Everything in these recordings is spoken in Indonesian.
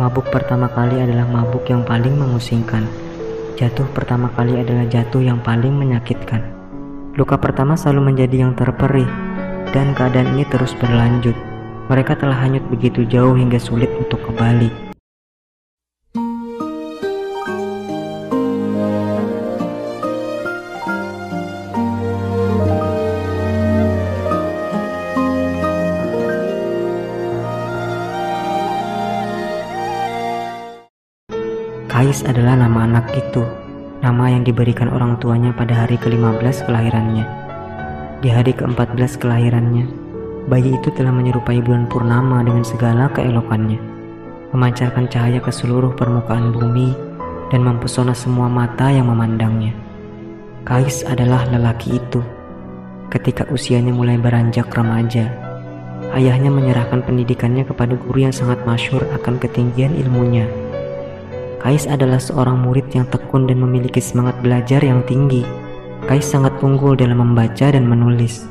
Mabuk pertama kali adalah mabuk yang paling memusingkan. Jatuh pertama kali adalah jatuh yang paling menyakitkan. Luka pertama selalu menjadi yang terperih, dan keadaan ini terus berlanjut. Mereka telah hanyut begitu jauh hingga sulit untuk kembali. Kais adalah nama anak itu, nama yang diberikan orang tuanya pada hari ke-15 kelahirannya. Di hari ke-14 kelahirannya, bayi itu telah menyerupai bulan purnama dengan segala keelokannya, memancarkan cahaya ke seluruh permukaan bumi dan mempesona semua mata yang memandangnya. Kais adalah lelaki itu. Ketika usianya mulai beranjak remaja, ayahnya menyerahkan pendidikannya kepada guru yang sangat masyur akan ketinggian ilmunya Kais adalah seorang murid yang tekun dan memiliki semangat belajar yang tinggi. Kais sangat unggul dalam membaca dan menulis.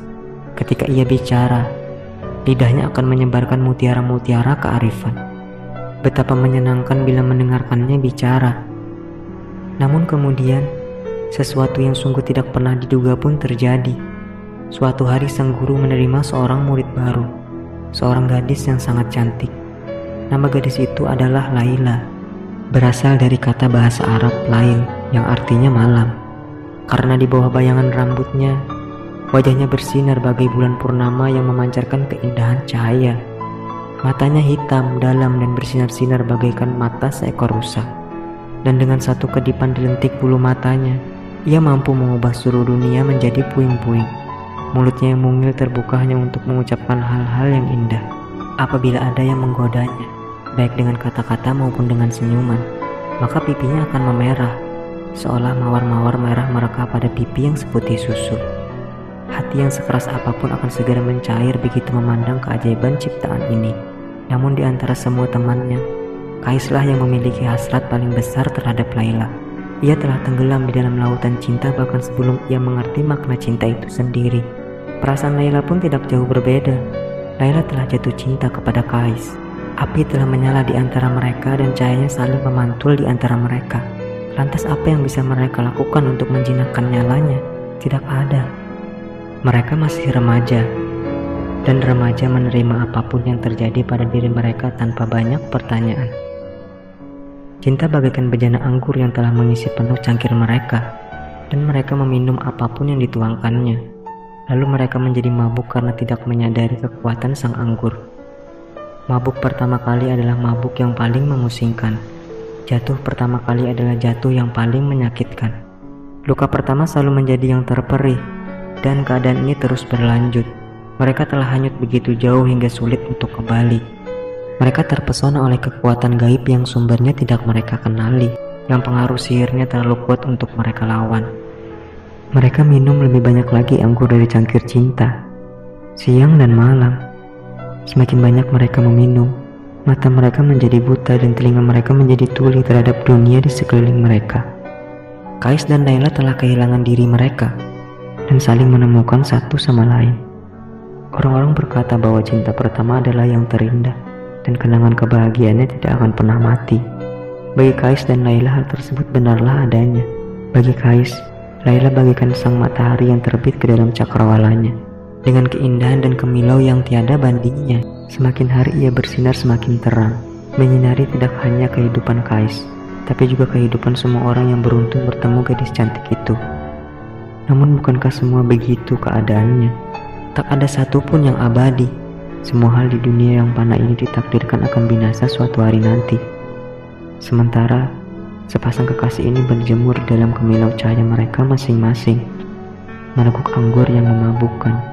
Ketika ia bicara, lidahnya akan menyebarkan mutiara-mutiara kearifan. Betapa menyenangkan bila mendengarkannya bicara. Namun kemudian, sesuatu yang sungguh tidak pernah diduga pun terjadi. Suatu hari sang guru menerima seorang murid baru, seorang gadis yang sangat cantik. Nama gadis itu adalah Laila berasal dari kata bahasa Arab lain yang artinya malam. Karena di bawah bayangan rambutnya, wajahnya bersinar bagai bulan purnama yang memancarkan keindahan cahaya. Matanya hitam, dalam, dan bersinar-sinar bagaikan mata seekor rusa. Dan dengan satu kedipan di lentik bulu matanya, ia mampu mengubah seluruh dunia menjadi puing-puing. Mulutnya yang mungil terbuka hanya untuk mengucapkan hal-hal yang indah. Apabila ada yang menggodanya, baik dengan kata-kata maupun dengan senyuman, maka pipinya akan memerah, seolah mawar-mawar merah mereka pada pipi yang seputih susu. Hati yang sekeras apa pun akan segera mencair begitu memandang keajaiban ciptaan ini. Namun di antara semua temannya, Kaislah yang memiliki hasrat paling besar terhadap Laila. Ia telah tenggelam di dalam lautan cinta bahkan sebelum ia mengerti makna cinta itu sendiri. Perasaan Laila pun tidak jauh berbeda. Laila telah jatuh cinta kepada Kais. Api telah menyala di antara mereka dan cahayanya saling memantul di antara mereka. Lantas apa yang bisa mereka lakukan untuk menjinakkan nyalanya? Tidak ada. Mereka masih remaja, dan remaja menerima apa pun yang terjadi pada diri mereka tanpa banyak pertanyaan. Cinta bagaikan bejana anggur yang telah mengisi penuh cangkir mereka, dan mereka meminum apa pun yang dituangkannya. Lalu mereka menjadi mabuk karena tidak menyadari kekuatan sang anggur. Mabuk pertama kali adalah mabuk yang paling memusingkan. Jatuh pertama kali adalah jatuh yang paling menyakitkan. Luka pertama selalu menjadi yang terperih, dan keadaan ini terus berlanjut. Mereka telah hanyut begitu jauh hingga sulit untuk kembali. Mereka terpesona oleh kekuatan gaib yang sumbernya tidak mereka kenali, yang pengaruh sihirnya terlalu kuat untuk mereka lawan. Mereka minum lebih banyak lagi anggur dari cangkir cinta, siang dan malam Semakin banyak mereka meminum, mata mereka menjadi buta dan telinga mereka menjadi tuli terhadap dunia di sekeliling mereka. Kais dan Naila telah kehilangan diri mereka dan saling menemukan satu sama lain. Orang-orang berkata bahwa cinta pertama adalah yang terindah dan kenangan kebahagiaannya tidak akan pernah mati. Bagi Kais dan Laila hal tersebut benarlah adanya. Bagi Kais, Laila bagikan sang matahari yang terbit ke dalam cakrawalanya dengan keindahan dan kemilau yang tiada bandingnya. Semakin hari ia bersinar semakin terang, menyinari tidak hanya kehidupan Kais, tapi juga kehidupan semua orang yang beruntung bertemu gadis cantik itu. Namun bukankah semua begitu keadaannya? Tak ada satupun yang abadi. Semua hal di dunia yang panah ini ditakdirkan akan binasa suatu hari nanti. Sementara, sepasang kekasih ini berjemur dalam kemilau cahaya mereka masing-masing, meneguk anggur yang memabukkan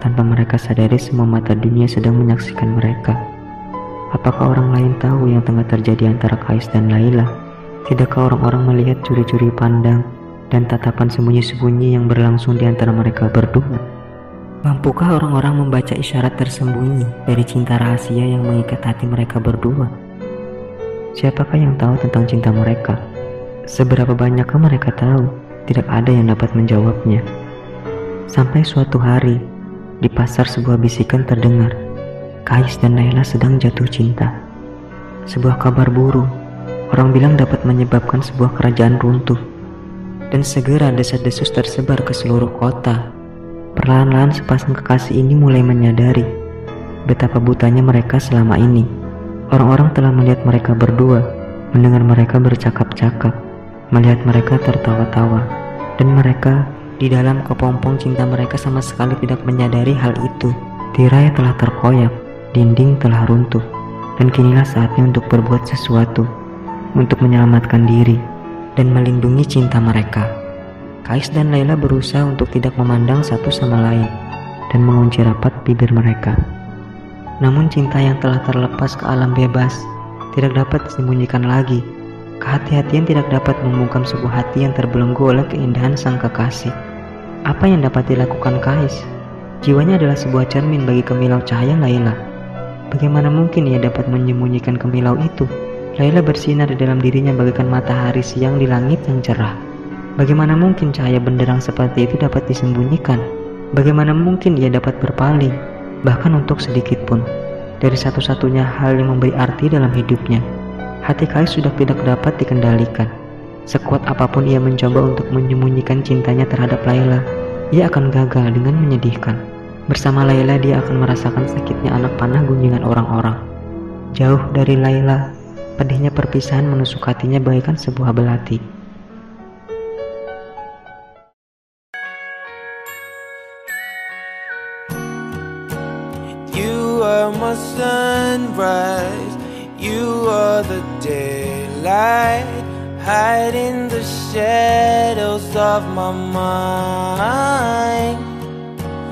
tanpa mereka sadari semua mata dunia sedang menyaksikan mereka. Apakah orang lain tahu yang tengah terjadi antara Kais dan Laila? Tidakkah orang-orang melihat curi-curi pandang dan tatapan sembunyi-sembunyi yang berlangsung di antara mereka berdua? Mampukah orang-orang membaca isyarat tersembunyi dari cinta rahasia yang mengikat hati mereka berdua? Siapakah yang tahu tentang cinta mereka? Seberapa banyakkah mereka tahu? Tidak ada yang dapat menjawabnya. Sampai suatu hari, di pasar sebuah bisikan terdengar. Kais dan Naila sedang jatuh cinta. sebuah kabar buruk. Orang bilang dapat menyebabkan sebuah kerajaan runtuh. Dan segera desas-desus tersebar ke seluruh kota. Perlahan-lahan sepasang kekasih ini mulai menyadari betapa butanya mereka selama ini. Orang-orang telah melihat mereka berdua, mendengar mereka bercakap-cakap, melihat mereka tertawa-tawa, dan mereka di dalam kepompong cinta mereka sama sekali tidak menyadari hal itu. Tirai telah terkoyak, dinding telah runtuh, dan kinilah saatnya untuk berbuat sesuatu, untuk menyelamatkan diri, dan melindungi cinta mereka. Kais dan Laila berusaha untuk tidak memandang satu sama lain, dan mengunci rapat bibir mereka. Namun cinta yang telah terlepas ke alam bebas, tidak dapat disembunyikan lagi. Kehati-hatian tidak dapat membungkam sebuah hati yang terbelenggu oleh keindahan sang kekasih. Apa yang dapat dilakukan Kais? Jiwanya adalah sebuah cermin bagi kemilau cahaya Laila. Bagaimana mungkin ia dapat menyembunyikan kemilau itu? Laila bersinar di dalam dirinya bagaikan matahari siang di langit yang cerah. Bagaimana mungkin cahaya benderang seperti itu dapat disembunyikan? Bagaimana mungkin ia dapat berpaling, bahkan untuk sedikit pun, dari satu-satunya hal yang memberi arti dalam hidupnya? Hati Kais sudah tidak dapat dikendalikan. Sekuat apa pun ia mencoba untuk menyembunyikan cintanya terhadap Laila, ia akan gagal dengan menyedihkan. Bersama Laila dia akan merasakan sakitnya anak panah gunjingan orang-orang. Jauh dari Laila, pedihnya perpisahan menusuk hatinya bagaikan sebuah belati. You are my sunrise, you are the daylight hide in the shadows of my mind